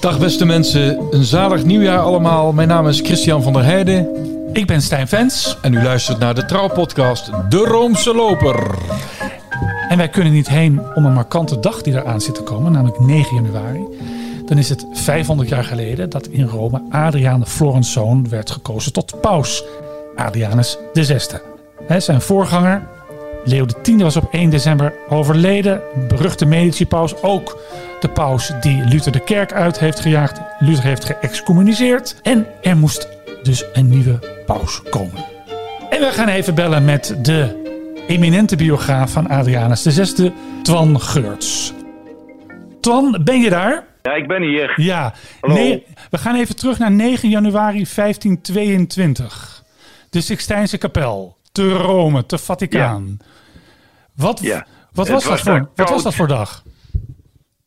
Dag beste mensen, een zalig nieuwjaar allemaal. Mijn naam is Christian van der Heijden. Ik ben Stijn Vens. En u luistert naar de trouwpodcast De Roomse Loper. En wij kunnen niet heen om een markante dag die eraan zit te komen, namelijk 9 januari. Dan is het 500 jaar geleden dat in Rome Adriaan Florens zoon werd gekozen tot paus. Adrianus VI. Hè, zijn voorganger, Leo X was op 1 december overleden. Beruchte Medici-paus, ook de paus die Luther de kerk uit heeft gejaagd. Luther heeft geëxcommuniceerd. En er moest dus een nieuwe paus komen. En we gaan even bellen met de eminente biograaf van Adrianus VI, Twan Geurts. Twan, ben je daar? Ja, ik ben hier. Ja. Nee, we gaan even terug naar 9 januari 1522. De Sixtijnse kapel. Te Rome, te Vaticaan. Wat, Ja. wat, was, was dat voor, wat was dat voor dag?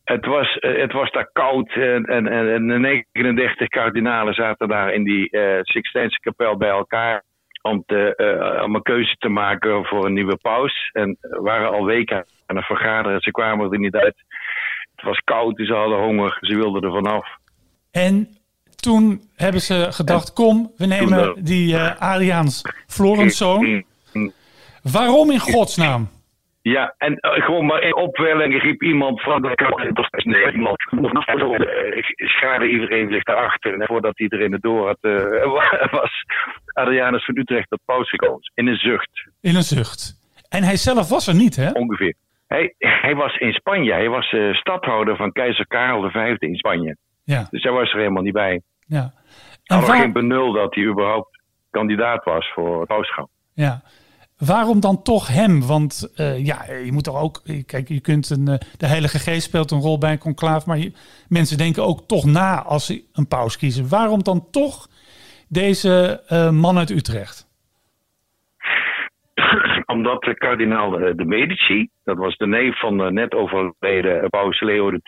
Het was, eh, het was daar koud en, en, en, en de 39 kardinalen zaten daar in die eh Sixtijnse kapel bij elkaar om, te, eh, om een keuze te maken voor een nieuwe paus. En waren al weken aan het vergaderen. Ze kwamen er niet uit. Het was koud, ze hadden honger, ze wilden er vanaf. En toen hebben ze gedacht, kom, we nemen eh, die eh Adriaans Florenszoon. Waarom in godsnaam? Ja, en eh, gewoon maar in opwelling riep iemand van de kant. Nee, iemand. Uh, schaarde iedereen zich daarachter. En voordat iedereen het door had, was Adrianus van Utrecht tot paus gekozen. In een zucht, In een zucht. En hij zelf was er niet, hè? ongeveer. Hij, hij was in Spanje. Hij was stadhouder van keizer Karel V in Spanje. Ja, Dus hij was er helemaal niet bij. ja. En waar- geen benul dat hij überhaupt kandidaat was voor het pauschap. Ja. Waarom dan toch hem? Want eh, ja, je moet toch ook. Kijk, je kunt een. eh, de Heilige Geest speelt een rol bij een conclaaf. Maar je- mensen denken ook toch na als ze een paus kiezen. Waarom dan toch deze eh, man uit Utrecht? Omdat de kardinaal de Medici, dat was de neef van de net overleden paus Leo X,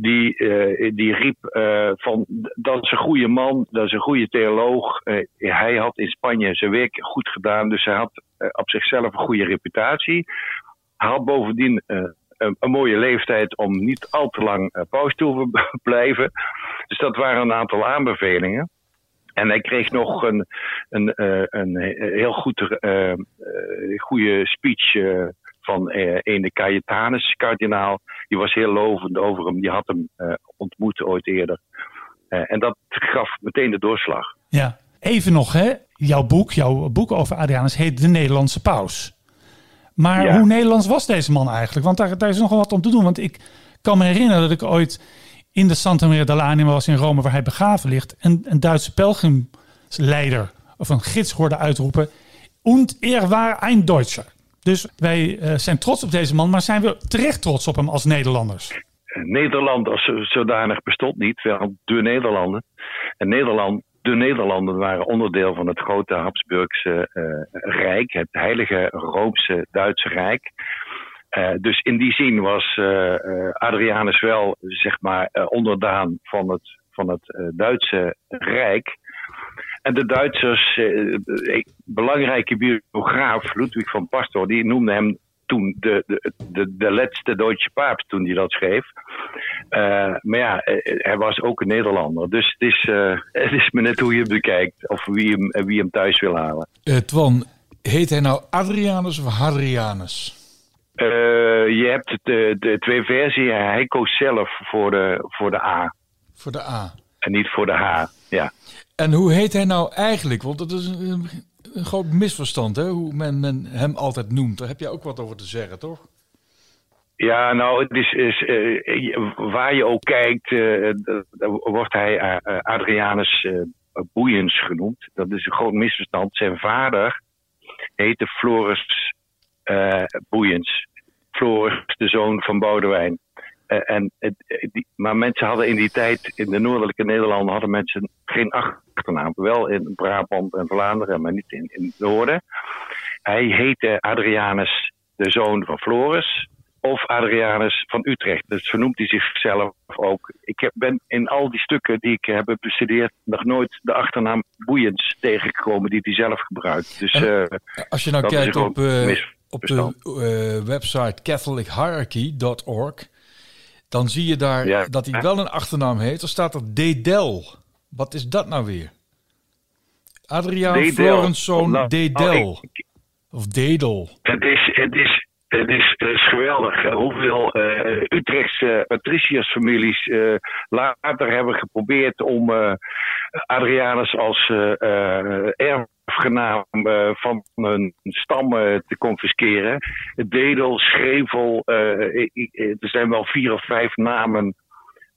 die, eh, die riep eh, van dat is een goede man, dat is een goede theoloog. Eh, hij had in Spanje zijn werk goed gedaan, dus hij had op zichzelf een goede reputatie. Hij had bovendien een, een mooie leeftijd om niet al te lang paus te hoeven blijven. Dus dat waren een aantal aanbevelingen. En hij kreeg nog een, een, een heel goed, goede speech van een de Cajetanus, kardinaal. Die was heel lovend over hem. Die had hem eh, ontmoet ooit eerder. Eh, en dat gaf meteen de doorslag. Ja. Even nog, hè? Jouw boek, jouw boek over Adrianus heet De Nederlandse Paus. Maar Ja. hoe Nederlands was deze man eigenlijk? Want daar, daar is nog wel wat om te doen. Want ik kan me herinneren dat ik ooit in de Santa Maria dell'Anima was in Rome, waar hij begraven ligt. En een Duitse pelgrimsleider of een gids hoorde uitroepen. Und er war ein Deutscher. Dus wij eh, zijn trots op deze man, maar zijn we terecht trots op hem als Nederlanders? Nederland als zo- zodanig bestond niet, wel de Nederlanden. En Nederland, de Nederlanden waren onderdeel van het grote Habsburgse eh, Rijk, het heilige Roomse Duitse Rijk. Eh, dus in die zin was eh, Adrianus wel, zeg maar, onderdaan van het, van het Duitse Rijk. En de Duitsers, eh, een belangrijke biograaf, Ludwig van Pastor, die noemde hem toen de, de, de, de laatste Duitse paap, toen hij dat schreef. Eh, maar ja, eh, hij was ook een Nederlander. Dus het is, eh, het is maar net hoe je hem bekijkt. Of wie hem, eh, wie hem thuis wil halen. Eh, Twan, heet hij nou Adrianus of Hadrianus? Eh, je hebt eh, de twee versies. Hij koos zelf voor de, voor de A. Voor de A. En niet voor de H. Ja. En hoe heet hij nou eigenlijk? Want dat is een, groot misverstand, hè? Hoe men, men hem altijd noemt. Daar heb jij ook wat over te zeggen, toch? Ja, nou, het is, is eh, waar je ook kijkt, eh, d- wordt hij eh, eh, Adrianus eh, Boeiens genoemd. Dat is een groot misverstand. Zijn vader heette Floris eh Boeiens. Floris, de zoon van Boudewijn. Eh, en, eh, maar mensen hadden in die tijd, in de noordelijke Nederlanden, hadden mensen geen achternaam. Wel in Brabant en Vlaanderen, maar niet in, in het noorden. Hij heette Adrianus, de zoon van Floris of Adrianus van Utrecht. Dus vernoemt hij zichzelf ook. Ik heb, ben in al die stukken die ik heb bestudeerd nog nooit de achternaam Boeiens tegengekomen die hij zelf gebruikt. Dus En- eh, Als je nou kijkt op, eh, op de uh, website catholichierarchy.org, dan zie je daar Ja. dat hij wel een achternaam heeft. Er staat er Dedel. Wat is dat nou weer? Adriaan. Florenszoon Dedel. ik- Of Dedel. Het is, het is, het is, het is geweldig eh, hoeveel eh Utrechtse patriciërsfamilies eh, later hebben geprobeerd om eh, Adrianus als eh, eh, erfgenaam eh, van hun stam eh, te confisceren. Dedel, Schrevel, eh, er zijn wel vier of vijf namen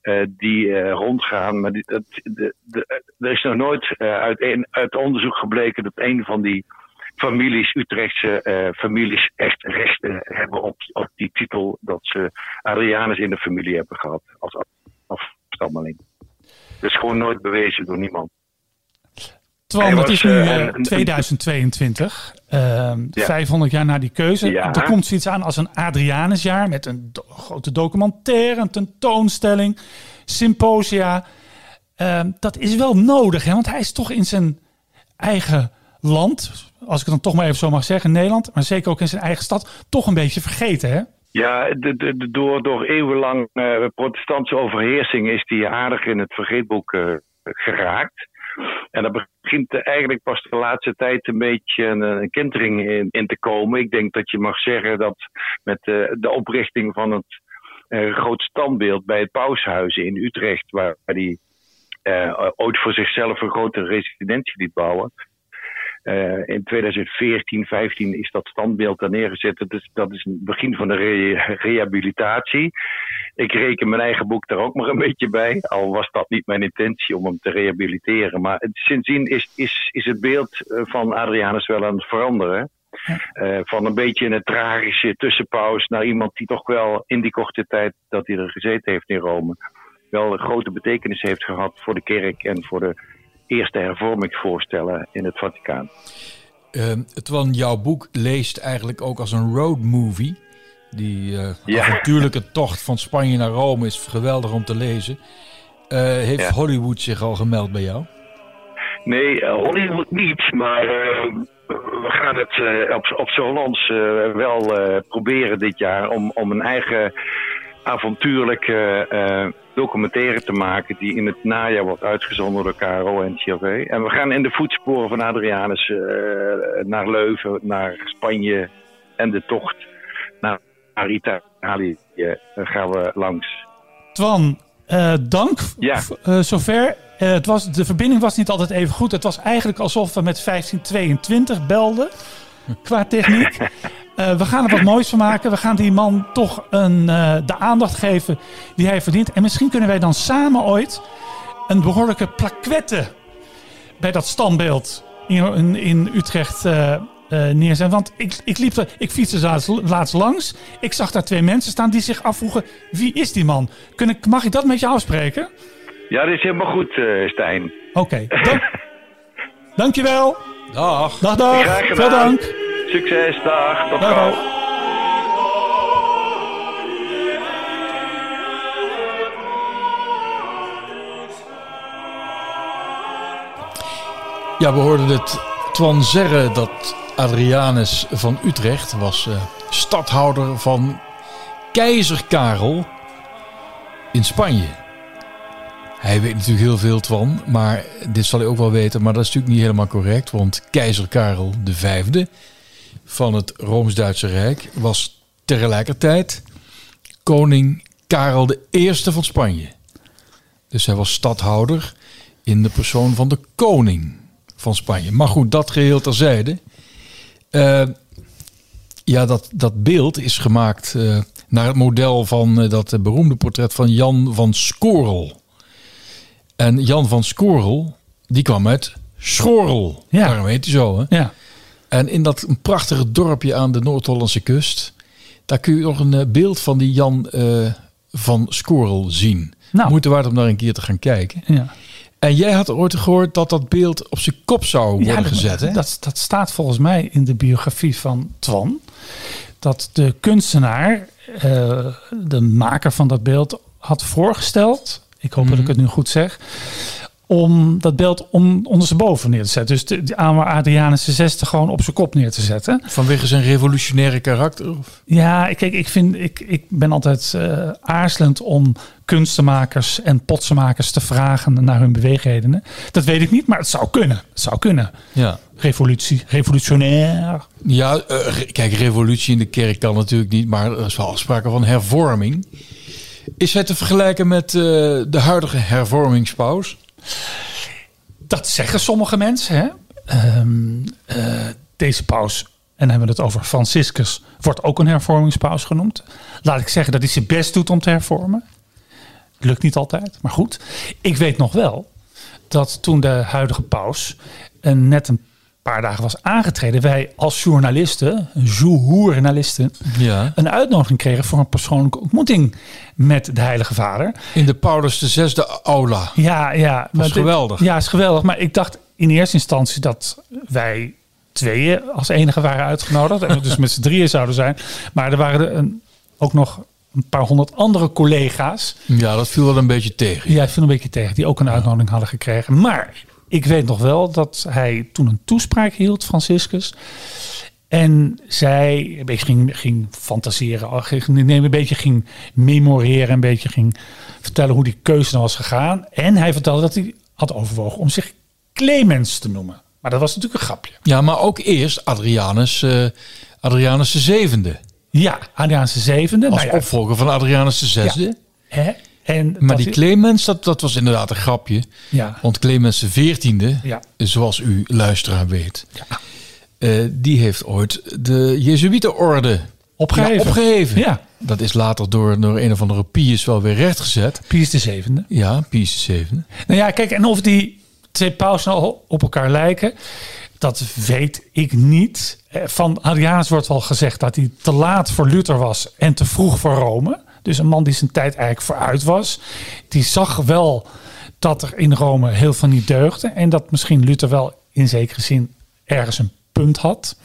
eh, die eh, rondgaan. Maar dat, de, de, er is nog nooit eh, uit, onderzoek gebleken dat een van die families, Utrechtse families, echt rechten hebben op, op die titel dat ze Adrianus in de familie hebben gehad als afstammeling. Dat is gewoon nooit bewezen door niemand. Twan, was, is nu eh, eh, een- 2022. ehm, Ja. 500 jaar na die keuze. Ja. Er komt zoiets aan als een Adrianusjaar met een do- grote documentaire, een tentoonstelling, symposia. Ehm, dat is wel nodig, hè? want hij is toch in zijn eigen land, als ik het dan toch maar even zo mag zeggen, Nederland, maar zeker ook in zijn eigen stad, toch een beetje vergeten. Hè? Ja, de, de, de- door, door eeuwenlang eh, protestantse overheersing is die aardig in het vergeetboek eh, geraakt. En dat begint eigenlijk pas de laatste tijd een beetje een, een kentering in, in te komen. Ik denk dat je mag zeggen dat met eh, de oprichting van het eh groot standbeeld bij het Paushuis in Utrecht, waar hij eh, ooit voor zichzelf een grote residentie liet bouwen. Eh, in 2014, 15 is dat standbeeld daar neergezet. Dat is, dat is het begin van de re- rehabilitatie. Ik reken mijn eigen boek daar ook maar een beetje bij. Al was dat niet mijn intentie om hem te rehabiliteren. Maar het, sindsdien is, is, is het beeld eh, van Adrianus wel aan het veranderen. Eh, van een beetje een tragische tussenpauze naar iemand die toch wel in die korte tijd dat hij er gezeten heeft in Rome. wel een grote betekenis heeft gehad voor de kerk en voor de eerste hervormingsvoorstellen in het Vaticaan. Ehm Twan, jouw boek leest eigenlijk ook als een road movie. Die Ja. avontuurlijke tocht van Spanje naar Rome is geweldig om te lezen. Eh, heeft Ja. Hollywood zich al gemeld bij jou? Nee, eh, Hollywood niet, maar we gaan het op, op eh, wel proberen dit jaar om, om een eigen avontuurlijke eh, documentaire te maken die in het najaar wordt uitgezonden door KRO en CRV. En we gaan in de voetsporen van Adrianus eh, naar Leuven, naar Spanje en de tocht naar, naar Italië eh, gaan we langs. Twan, dank Ja. zover. Het was, de verbinding was niet altijd even goed. Het was eigenlijk alsof we met 1522 belden qua techniek. Eh, we gaan er wat moois van maken. We gaan die man toch een, eh, de aandacht geven die hij verdient. En misschien kunnen wij dan samen ooit een behoorlijke plaquette bij dat standbeeld in, in, in Utrecht eh, neerzetten. Want ik, ik, liep er, ik fietste laatst, laatst langs. Ik zag daar twee mensen staan die zich afvroegen: wie is die man? Kun ik, mag ik dat met je afspreken? Ja, dat is helemaal goed, eh, Stijn. Oké, dank, dankjewel. Dag. Dag, dag. Veel dank. Succes, dag, tot gauw. Ja, we hoorden het Twan zeggen dat Adrianus van Utrecht was eh, stadhouder van keizer Karel in Spanje. Hij weet natuurlijk heel veel, Twan, maar dit zal hij ook wel weten. Maar dat is natuurlijk niet helemaal correct, want keizer Karel V van het Rooms-Duitse Rijk was tegelijkertijd koning Karel I van Spanje. Dus hij was stadhouder in de persoon van de koning van Spanje. Maar goed, dat geheel terzijde. Eh, ja, dat, dat beeld is gemaakt eh, naar het model van eh, dat beroemde portret van Jan van Scorel. En Jan van Scorel, die kwam uit Schorel. Ja. Daarom heet hij zo, hè? Ja. En in dat prachtige dorpje aan de Noord-Hollandse kust, daar kun je nog een eh, beeld van die Jan eh, van Scorel zien. Nou. Moeite waard om daar een keer te gaan kijken. ja. En jij had ooit gehoord dat dat beeld op zijn kop zou worden Ja, gezet, hè? Dat, dat staat volgens mij in de biografie van Twan. Dat de kunstenaar, eh, de maker van dat beeld, had voorgesteld. Ik hoop dat ik het nu goed zeg. Om dat beeld om, ondersteboven neer te zetten. Dus de, de oude Adrianus VI gewoon op zijn kop neer te zetten. Vanwege zijn revolutionaire karakter? Of? Ja, kijk, ik, vind, ik, ik ben altijd uh, aarzelend om kunstenmakers en potsenmakers te vragen naar hun beweegredenen. Dat weet ik niet, maar het zou kunnen. Het zou kunnen. Ja. Revolutie, revolutionair. Ja, uh, kijk, revolutie in de kerk kan natuurlijk niet, maar er is wel sprake van hervorming. Is hij te vergelijken met uh, de huidige hervormingspaus? Dat zeggen sommige mensen. Hè? Um, uh, deze paus, en dan hebben we het over Franciscus, wordt ook een hervormingspaus genoemd. Laat ik zeggen dat hij zijn best doet om te hervormen. Lukt niet altijd, maar goed. Ik weet nog wel dat toen de huidige paus een, net een paar dagen was aangetreden, wij als journalisten, journalisten, ja. een uitnodiging kregen voor een persoonlijke ontmoeting met de Heilige Vader. In de Paulus de Zesde aula. Ja, ja. Dat is geweldig. Ja, is geweldig. Maar ik dacht in eerste instantie dat wij tweeën als enige waren uitgenodigd. en we dus met z'n drieën zouden zijn. Maar er waren er een, ook nog een paar honderd andere collega's. Ja, dat viel wel een beetje tegen. Ja, viel een beetje tegen. Die ook een uitnodiging hadden gekregen. Maar ik weet nog wel dat hij toen een toespraak hield, Franciscus. En zij een beetje ging, ging fantaseren, ging, nee, een beetje ging memoreren, een beetje ging vertellen hoe die keuze dan was gegaan. En hij vertelde dat hij had overwogen om zich Clemens te noemen. Maar dat was natuurlijk een grapje. Ja, maar ook eerst Adrianus, uh, Adrianus de zevende. Ja, Adrianus de zevende. Als nou ja, opvolger van Adrianus de zesde. Ja. En maar die Clemens, dat, dat was inderdaad een grapje. Ja. Want Clemens de veertiende, Ja. zoals u luisteraar weet, Ja. eh, die heeft ooit de Jezuïetenorde Opgeheven. Ja, opgeheven. Ja. Dat is later door, door een of andere Pius wel weer rechtgezet. Pius de zevende. Ja, Pius de zevende. Nou ja, kijk, en of die twee pausen al op elkaar lijken, dat weet ik niet. Eh, Van Adrianus wordt wel gezegd dat hij te laat voor Luther was en te vroeg voor Rome. Dus een man die zijn tijd eigenlijk vooruit was. Die zag wel dat er in Rome heel veel niet deugde. En dat misschien Luther wel in zekere zin ergens een punt had.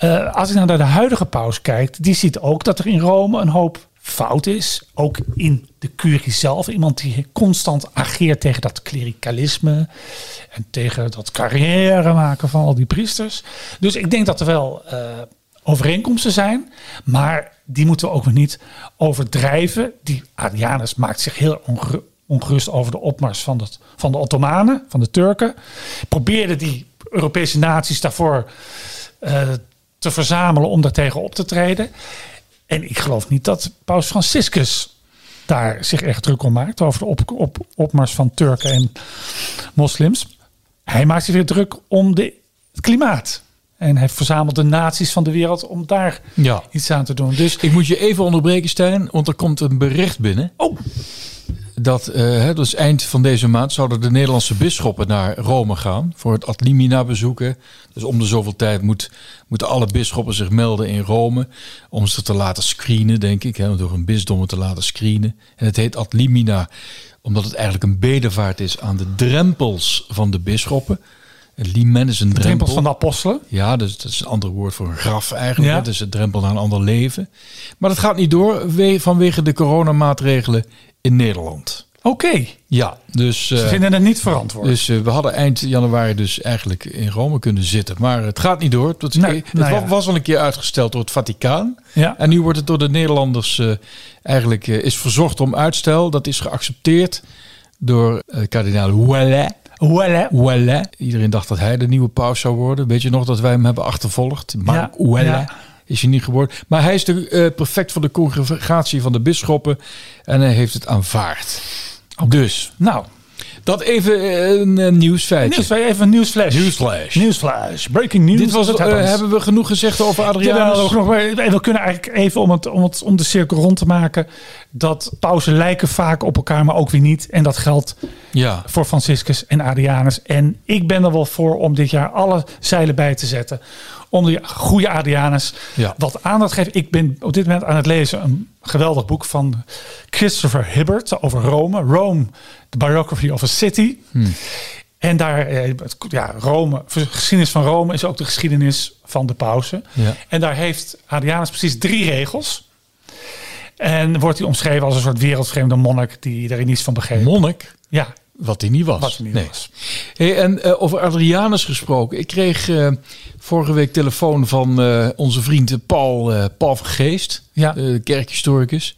Uh, als ik nou naar de huidige paus kijkt, die ziet ook dat er in Rome een hoop fout is. Ook in de curie zelf. Iemand die constant ageert tegen dat klerikalisme. En tegen dat carrière maken van al die priesters. Dus ik denk dat er wel uh, overeenkomsten zijn. Maar die moeten we ook niet overdrijven. Die Adrianus maakt zich heel onge ongerust over de opmars van, het, van de Ottomanen, van de Turken. Probeerde die Europese naties daarvoor uh, te verzamelen om daartegen op te treden. En ik geloof niet dat Paus Franciscus daar zich echt druk om maakt over de op, op, opmars van Turken en moslims. Hij maakt zich weer druk om de, het klimaat. En hij verzamelt de naties van de wereld om daar Ja. iets aan te doen. Dus Ik moet je even onderbreken, Stijn, want er komt een bericht binnen. Oh. Dat, hè, dus eind van deze maand zouden de Nederlandse bisschoppen naar Rome gaan voor het Ad Limina bezoeken. Dus om de zoveel tijd moet, moeten alle bisschoppen zich melden in Rome om ze te laten screenen, denk ik. Hè, door hun bisdommen te laten screenen. En het heet Ad Limina omdat het eigenlijk een bedevaart is aan de drempels van de bisschoppen. Limen is een drempel. drempels van de apostelen. Ja, dus dat is een ander woord voor een graf eigenlijk. Ja. Dus het drempel naar een ander leven. Maar dat gaat niet door we- vanwege de coronamaatregelen in Nederland. Oké, Ja, dus, ze eh, vinden het niet verantwoord. dus eh, we hadden eind januari dus eigenlijk in Rome kunnen zitten. Maar het gaat niet door. Het, Nee, het nou ja. was al een keer uitgesteld door het Vaticaan. ja. En nu wordt het door de Nederlanders eh, eigenlijk is verzocht om uitstel. Dat is geaccepteerd door kardinaal Ouellet. Voilà. Ouellet. Iedereen dacht dat hij de nieuwe paus zou worden. Weet je nog dat wij hem hebben achtervolgd? Mark Ja, is hij niet geworden. Maar hij is de eh, prefect van de congregatie van de bisschoppen. En hij heeft het aanvaard. Dus, Nou, dat even eh, een eh, nieuwsfeitje. nieuws, even een nieuwsflash. Nieuwsflash. Nieuwsflash. Breaking news. Dit was, What eh, hebben we genoeg gezegd over Adrianus? en we kunnen eigenlijk even om, het, om, het, om de cirkel rond te maken. Dat pauzen lijken vaak op elkaar, maar ook weer niet. En dat geldt Ja, voor Franciscus en Adrianus. En ik ben er wel voor om dit jaar alle zeilen bij te zetten. Om die goede Adrianus Ja. wat aandacht te geven. Ik ben op dit moment aan het lezen een geweldig boek van Christopher Hibbert over Rome. Rome, The Biography of a City. En daar, eh, ja, Rome, de geschiedenis van Rome is ook de geschiedenis van de pausen. Ja. En daar heeft Adrianus precies drie regels. En wordt hij omschreven als een soort wereldvreemde monnik die er niets van begreep. monnik. Ja, Wat hij niet was. Wat hij niet Nee. was. Hey, en eh, over Adrianus gesproken. Ik kreeg eh, vorige week telefoon van eh, onze vriend Paul, Paul van Geest, Ja. de kerkhistoricus.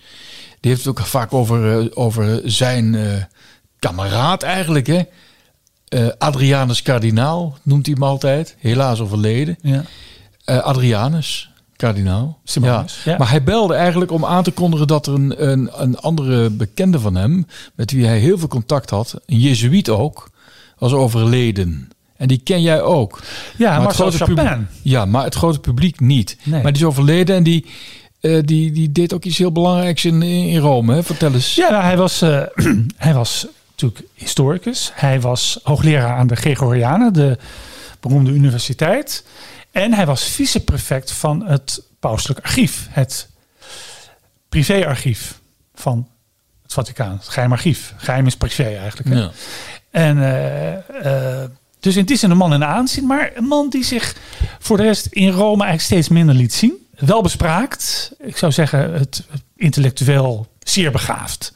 Die heeft het ook vaak over, over zijn kameraad eigenlijk. Hè? Adrianus Kardinaal noemt hij hem altijd. Helaas overleden. Ja. Adrianus Kardinaal. Ja. Maar hij belde eigenlijk om aan te kondigen dat er een, een, een andere bekende van hem, met wie hij heel veel contact had, een Jezuïet ook, was overleden. En die ken jij ook. Ja, Maar het Marcel grote publiek- Ja, maar het grote publiek niet. Nee. Maar die is overleden en die, eh, die, die deed ook iets heel belangrijks in, in Rome. Hè? Vertel eens. Ja, nou, hij, was, eh, hij was natuurlijk historicus. Hij was hoogleraar aan de Gregorianen, de beroemde universiteit. En hij was viceprefect van het Pauselijk Archief. Het privéarchief van het Vaticaan. Het geheim archief. Geheim is privé eigenlijk. Hè? Ja. En eh, eh, dus in die zin een man in aanzien, maar een man die zich voor de rest in Rome eigenlijk steeds minder liet zien. Wel bespraakt, ik zou zeggen het intellectueel zeer begaafd.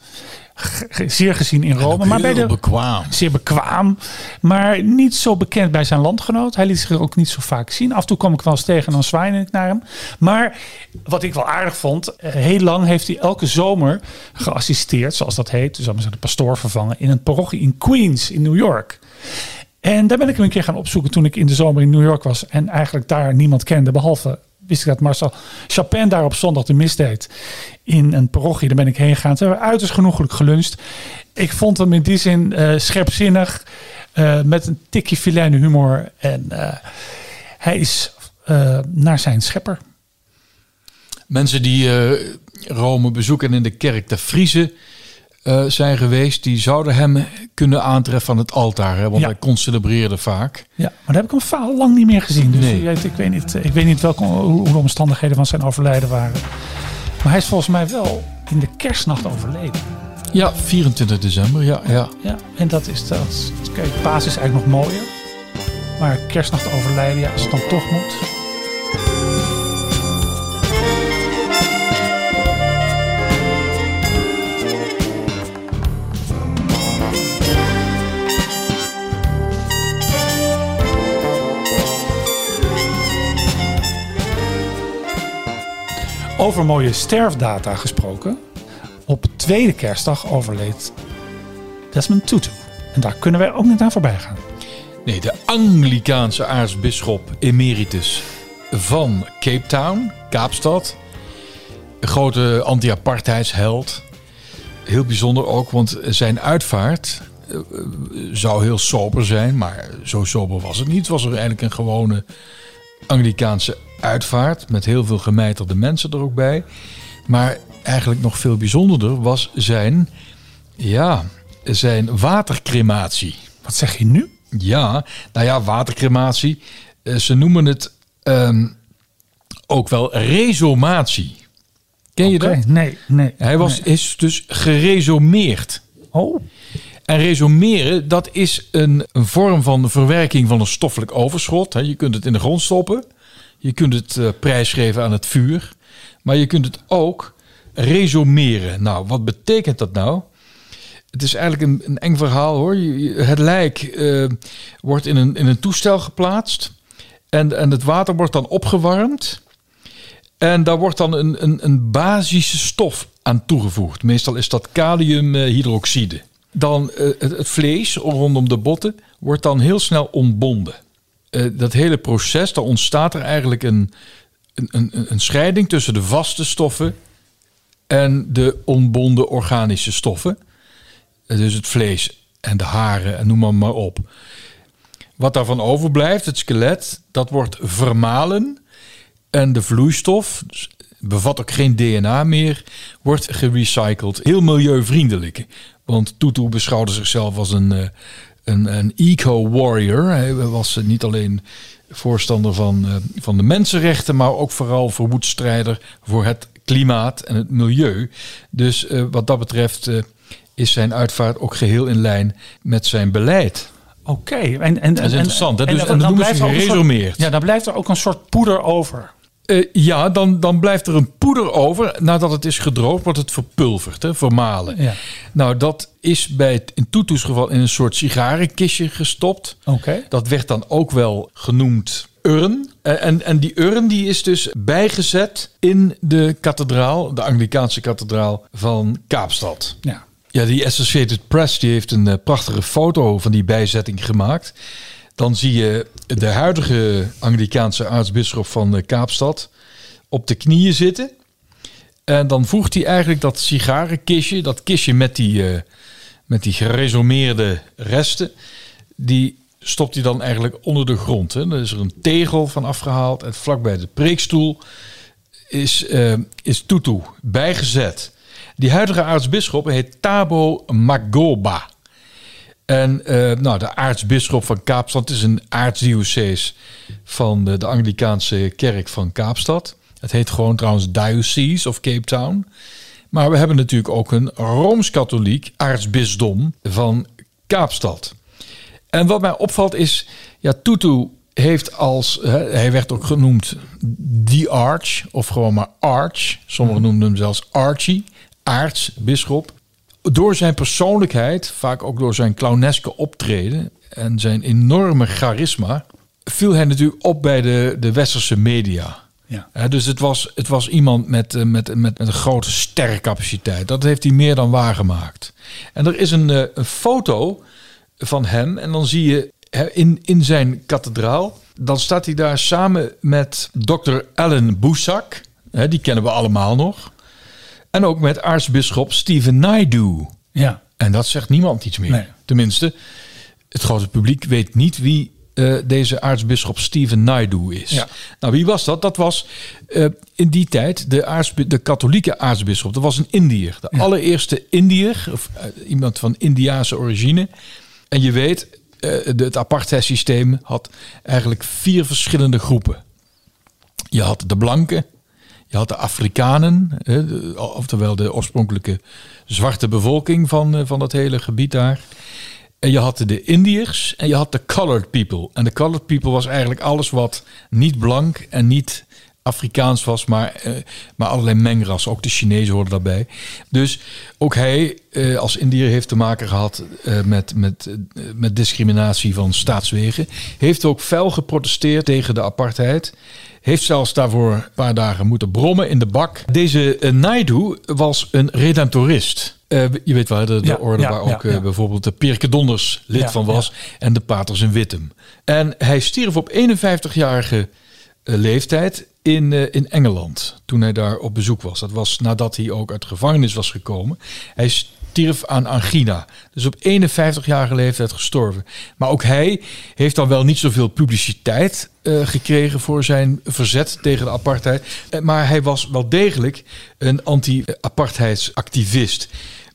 Zeer gezien in Rome, maar bij de bekwaam. zeer bekwaam, maar niet zo bekend bij zijn landgenoot. Hij liet zich ook niet zo vaak zien. Af en toe kwam ik wel eens tegen en dan zwaaide ik naar hem. Maar wat ik wel aardig vond, eh, heel lang heeft hij elke zomer geassisteerd, zoals dat heet, dus zeggen, de pastoor vervangen, in een parochie in Queens in New York. En daar ben ik hem een keer gaan opzoeken toen ik in de zomer in New York was en eigenlijk daar niemand kende, behalve wist ik dat Marcel Chapin daar op zondag de mis deed in een parochie. Daar ben ik heen gegaan. Ze hebben uiterst genoeglijk geluncht. Ik vond hem in die zin eh, scherpzinnig, eh, met een tikje filijne humor. En eh, hij is naar zijn schepper. Mensen die Rome bezoeken en in de kerk de Friese eh, zijn geweest, die zouden hem kunnen aantreffen aan het altaar. Hè? Want Ja. hij concelereerde vaak. Ja, maar daar heb ik hem vaal lang niet meer gezien. Dus Nee. weet, ik weet niet, ik weet niet welke, hoe hoe de omstandigheden van zijn overlijden waren. Maar hij is volgens mij wel in de kerstnacht overleden. Ja, 24 december. Ja, ja. Ja, en dat is dat. Kijk, paas is eigenlijk nog mooier. Maar kerstnacht overlijden, ja, als het dan toch moet. Over mooie sterfdata gesproken. Op tweede kerstdag overleed Desmond Tutu. En daar kunnen wij ook niet aan voorbij gaan. Nee, de Anglikaanse aartsbisschop emeritus van Cape Town, Kaapstad. Een grote anti-apartheidsheld. Heel bijzonder ook, want zijn uitvaart eh, eh, zou heel sober zijn. Maar zo sober was het niet. Het was er eigenlijk een gewone Anglikaanse uitvaart. Met heel veel gemijterde mensen er ook bij. Maar eigenlijk nog veel bijzonderder was zijn, ja, zijn watercrematie. Wat zeg je nu? Ja, nou ja, watercrematie. Eh, ze noemen het ehm, ook wel resomatie. Ken je dat? Nee, nee. Hij was, nee. is dus geresomeerd. Oh, En resomeren, dat is een, een vorm van verwerking van een stoffelijk overschot. Je kunt het in de grond stoppen. Je kunt het eh, prijsgeven aan het vuur. Maar je kunt het ook resomeren. Nou, wat betekent dat nou? Het is eigenlijk een, een eng verhaal hoor. Het lijk eh, wordt in een, in een toestel geplaatst. En, en het water wordt dan opgewarmd. En daar wordt dan een, een, een basische stof aan toegevoegd. Meestal is dat kaliumhydroxide. Dan eh, het, het vlees rondom de botten wordt dan heel snel ontbonden. Eh, dat hele proces, daar ontstaat er eigenlijk een, een, een, een scheiding tussen de vaste stoffen en de ontbonden organische stoffen. Eh, Dus het vlees en de haren en noem maar, maar op. Wat daarvan overblijft, het skelet, dat wordt vermalen. En de vloeistof, dus bevat ook geen DNA meer, wordt gerecycled. Heel milieuvriendelijk. Want Tutu beschouwde zichzelf als een, eh, een, een eco-warrior. Hij was eh, niet alleen voorstander van, eh, van de mensenrechten, maar ook vooral verwoedstrijder voor het klimaat en het milieu. Dus eh, wat dat betreft is zijn uitvaart ook geheel in lijn met zijn beleid. oké. En, en, Dat is interessant. hè? Dus, en, dan dan ze blijft er een soort- geresumeerd. Ja, dan blijft er ook een soort poeder over. Eh, ja, dan, dan blijft er een poeder over. Nadat het is gedroogd, wordt het verpulverd, hè, vermalen. Ja. Nou, dat is bij het, in Tutu's geval in een soort sigarenkistje gestopt. Oké. Dat werd dan ook wel genoemd urn. En, en, en die urn die is dus bijgezet in de kathedraal, de Anglikaanse kathedraal van Kaapstad. Ja. Ja, die Associated Press die heeft een eh, prachtige foto van die bijzetting gemaakt. Dan zie je de huidige Anglikaanse aartsbisschop van eh, Kaapstad op de knieën zitten. En dan voegt hij eigenlijk dat sigarenkistje, dat kistje met die, eh, met die geresumeerde resten, die stopt hij dan eigenlijk onder de grond. Hè. Dan is er een tegel van afgehaald en vlakbij de preekstoel is, eh is Tutu bijgezet. Die huidige aartsbisschop heet Tabo Magoba. En eh, nou, de aartsbisschop van Kaapstad is een aartsdiocees van de, Anglikaanse kerk van Kaapstad. Het heet gewoon trouwens Diocese of Cape Town. Maar we hebben natuurlijk ook een Rooms-Katholiek aartsbisdom van Kaapstad. En wat mij opvalt is, ja, Tutu heeft als, hè, hij werd ook genoemd The Arch, of gewoon maar Arch. Sommigen noemden hem zelfs Archie, aartsbisschop. Door zijn persoonlijkheid, vaak ook door zijn clowneske optreden en zijn enorme charisma, viel hij natuurlijk op bij de, de westerse media. Ja. Dus het was, het was iemand met, eh, met, met, een grote sterrencapaciteit. Dat heeft hij meer dan waargemaakt. En er is een, eh, een foto van hem. En dan zie je in, in zijn kathedraal. Dan staat hij daar samen met Dr. Alan Boesak. Die kennen we allemaal nog. En ook met aartsbisschop Stephen Naidu. Ja. En dat zegt niemand iets meer. Nee. Tenminste, het grote publiek weet niet wie eh, deze aartsbisschop Stephen Naidu is. Ja. Nou, wie was dat? Dat was eh, in die tijd de, de katholieke aartsbisschop. Dat was een Indiër. De allereerste Indiër, of eh, iemand van Indiaanse origine. En je weet, de, het apartheidssysteem had eigenlijk vier verschillende groepen. Je had de blanken, je had de Afrikanen, hè, oftewel de oorspronkelijke zwarte bevolking van, eh, van dat hele gebied daar. En je had de Indiërs en je had de colored people. En de colored people was eigenlijk alles wat niet blank en niet Afrikaans was, maar, eh, maar allerlei mengras. Ook de Chinezen hoorden daarbij. Dus ook hij eh, als Indiër heeft te maken gehad eh, met, met, met discriminatie van staatswegen. Heeft ook fel geprotesteerd tegen de apartheid. Heeft zelfs daarvoor een paar dagen moeten brommen in de bak. Deze eh, Naidu was een redemptorist. Eh, je weet wel, de, de Ja, orde ja, waar ook eh, ja. bijvoorbeeld de Pierke Donders lid van was. En de paters in Wittem. En hij stierf op 51-jarige eh, leeftijd in, in Engeland. Toen hij daar op bezoek was. Dat was nadat hij ook uit de gevangenis was gekomen. Hij stierf aan angina. Dus op 51-jarige leeftijd gestorven. Maar ook hij heeft dan wel niet zoveel publiciteit eh, gekregen voor zijn verzet tegen de apartheid. Eh, maar hij was wel degelijk een anti-apartheidsactivist.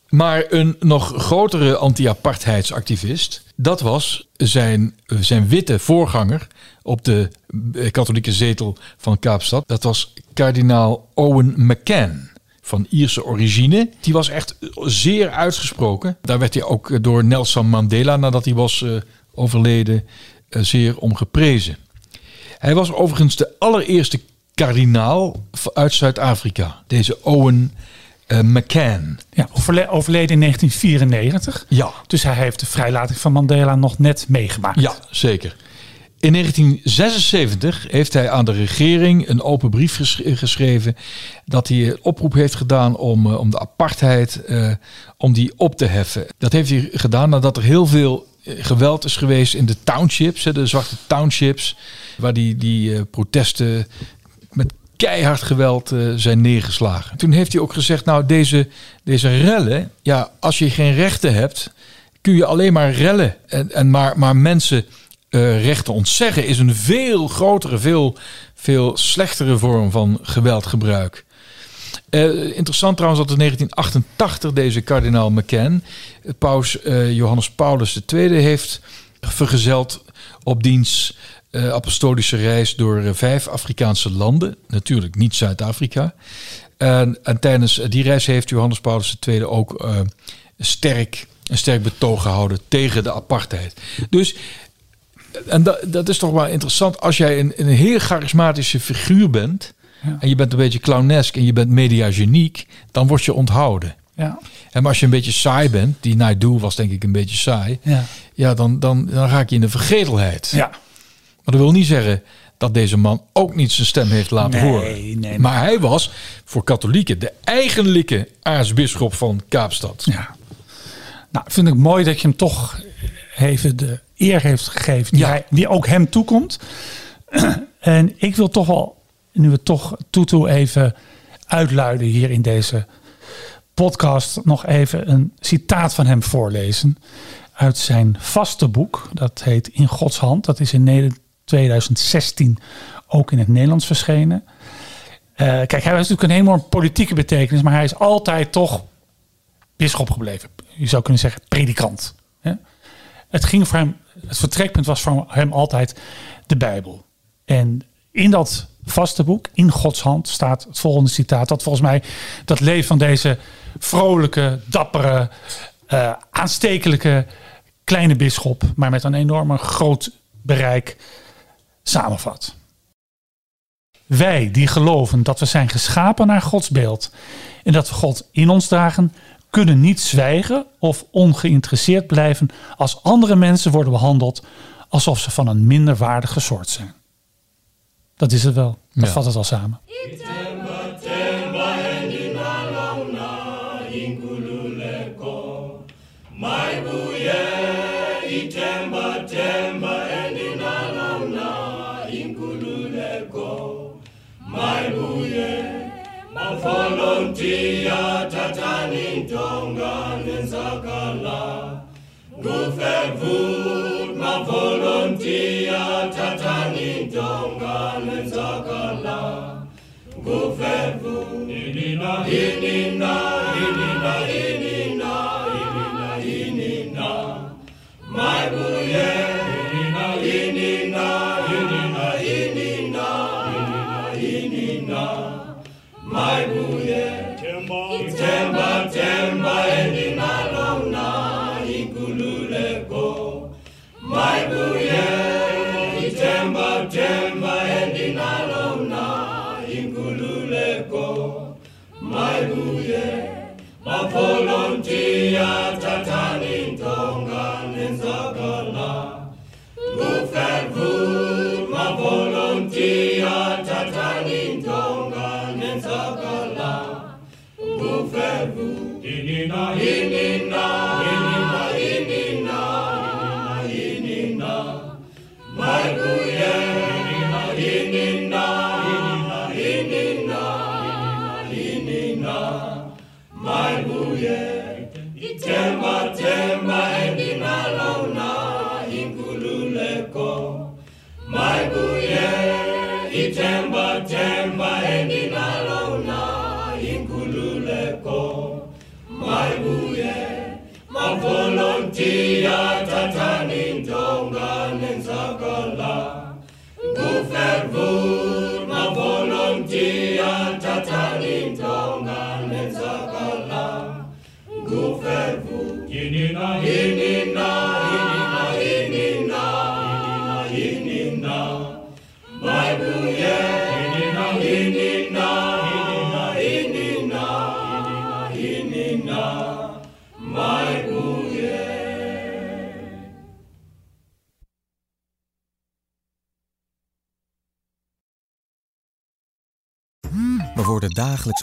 Maar een nog grotere anti-apartheidsactivist, dat was zijn, zijn witte voorganger op de eh, katholieke zetel van Kaapstad. Dat was kardinaal Owen McCann van Ierse origine. Die was echt zeer uitgesproken. Daar werd hij ook door Nelson Mandela, nadat hij was eh, overleden, eh, zeer om geprezen. Hij was overigens de allereerste kardinaal uit Zuid-Afrika. Deze Owen eh, McCann. Ja, overle- overleden in 1994. Ja, Dus hij heeft de vrijlating van Mandela nog net meegemaakt. Ja, zeker. In 1976 heeft hij aan de regering een open brief ges- geschreven dat hij oproep heeft gedaan om, eh, om de apartheid eh, om die op te heffen. Dat heeft hij gedaan nadat er heel veel eh, geweld is geweest in de townships, de zwarte townships, waar die, die protesten met keihard geweld zijn neergeslagen. Toen heeft hij ook gezegd, nou deze, deze rellen, ja, als je geen rechten hebt, kun je alleen maar rellen. En, en maar, maar mensen eh, rechten ontzeggen is een veel grotere, veel, veel slechtere vorm van geweldgebruik. Eh, interessant trouwens dat in 1988 deze kardinaal McCann, eh, paus Johannes Paulus II, heeft vergezeld op diens apostolische reis door vijf Afrikaanse landen. Natuurlijk niet Zuid-Afrika. En, en tijdens die reis heeft Johannes Paulus II ook sterk, een sterk betoog gehouden tegen de apartheid. Dus en dat, dat is toch wel interessant. Als jij een, een heel charismatische figuur bent, Ja. en je bent een beetje clownesk en je bent mediageniek, dan word je onthouden. Ja. En maar als je een beetje saai bent, die Naidu was denk ik een beetje saai, Ja. ja, dan, dan, dan raak je in de vergetelheid. ja. Maar dat wil niet zeggen dat deze man ook niet zijn stem heeft laten Nee, horen. nee, maar hij was voor katholieken de eigenlijke aartsbisschop van Kaapstad. Ja. Nou, vind ik mooi dat je hem toch even de eer heeft gegeven die, Ja. hij, die ook hem toekomt. en ik wil toch wel, nu we toch Tutu even uitluiden hier in deze podcast, nog even een citaat van hem voorlezen. Uit zijn vaste boek, dat heet In Gods Hand. Dat is in Neder- 2016 ook in het Nederlands verschenen. Eh, kijk, hij heeft natuurlijk een enorm politieke betekenis, maar hij is altijd toch bisschop gebleven. Je zou kunnen zeggen predikant. Het ging voor hem, het vertrekpunt was voor hem altijd de Bijbel. En in dat vaste boek, in Gods hand, staat het volgende citaat. Dat volgens mij dat leven van deze vrolijke, dappere, eh, aanstekelijke kleine bisschop, maar met een enorme groot bereik, samenvat. Wij die geloven dat we zijn geschapen naar Gods beeld en dat we God in ons dragen, kunnen niet zwijgen of ongeïnteresseerd blijven als andere mensen worden behandeld alsof ze van een minderwaardige soort zijn. Dat is het wel. Dat Ja. vat het al samen. mfolo mtia tatani nzakala nenzakala. Ngufevut mafolo mtia tatani ntonga nenzakala. Ngufevut inina inina inina inina inina. Inina maibuye mayibuye mavolontiya thathani ntonga nenzakala. Lufervu mavolontiya thathani ntonga nenzakala. Lufervu inina inina